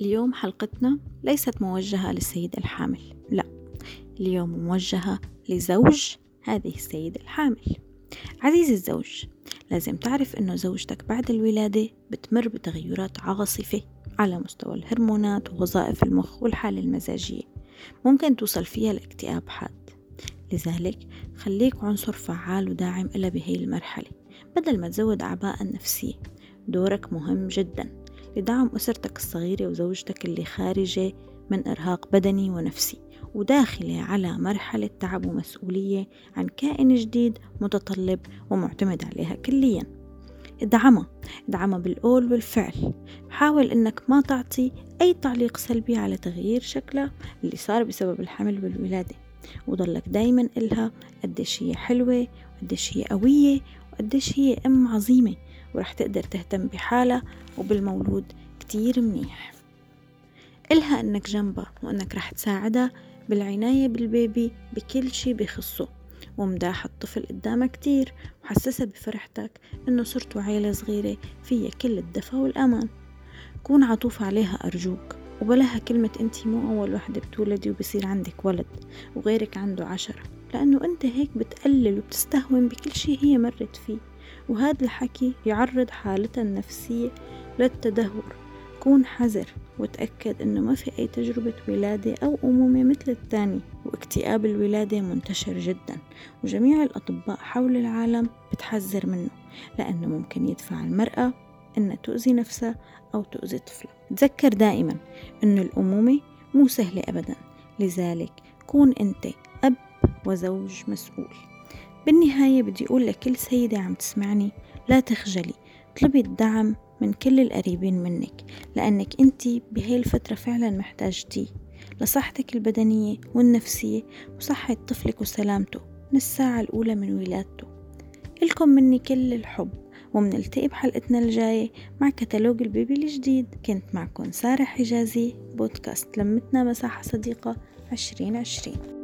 اليوم حلقتنا ليست موجهة للسيدة الحامل لا اليوم موجهة لزوج هذه السيدة الحامل. عزيزي الزوج لازم تعرف أنه زوجتك بعد الولادة بتمر بتغيرات عاصفة على مستوى الهرمونات ووظائف المخ والحالة المزاجية. ممكن توصل فيها لاكتئاب حاد لذلك خليك عنصر فعال وداعم إلها بهي المرحلة بدل ما تزود أعباء النفسية. دورك مهم جدا. لدعم أسرتك الصغيرة وزوجتك اللي خارجة من إرهاق بدني ونفسي وداخلة على مرحلة تعب ومسؤولية عن كائن جديد متطلب ومعتمد عليها كليا. ادعمها ادعمها بالقول والفعل. حاول إنك ما تعطي أي تعليق سلبي على تغيير شكلها اللي صار بسبب الحمل والولادة وضلك دايما إلها قديش هي حلوة وقديش هي قوية وقديش هي أم عظيمة. ورح تقدر تهتم بحالها وبالمولود كتير منيح. إلها إنك جنبها وإنك رح تساعدها بالعناية بالبيبي بكل شي بخصه ومداح الطفل قدامها كتير وحسسها بفرحتك إنه صرتوا عيلة صغيرة فيها كل الدفى والأمان. كون عطوف عليها أرجوك وبلاها كلمة انتي مو أول وحدة بتولدي وبصير عندك ولد وغيرك عنده عشرة لأنه أنت هيك بتقلل وبتستهون بكل شي هي مرت فيه. وهذا الحكي يعرض حالتها النفسية للتدهور. كون حذر وتأكد أنه ما في أي تجربة ولادة أو أمومة مثل الثاني واكتئاب الولادة منتشر جدا وجميع الأطباء حول العالم بتحذر منه لأنه ممكن يدفع المرأة أنها تؤذي نفسها أو تؤذي طفلها. تذكر دائما أن الأمومة مو سهلة أبدا لذلك كون أنت أب وزوج مسؤول. بالنهاية بدي أقول لكل سيدة عم تسمعني لا تخجلي. اطلبي الدعم من كل القريبين منك لأنك أنت بهاي الفترة فعلا محتاجتيه لصحتك البدنية والنفسية وصحة طفلك وسلامته من الساعة الأولى من ولادته إلكم مني كل الحب ومنلتقي بحلقتنا الجاية مع كتالوج البيبي الجديد. كنت معكم سارة حجازي بودكاست لمتنا مساحة صديقة عشرين عشرين.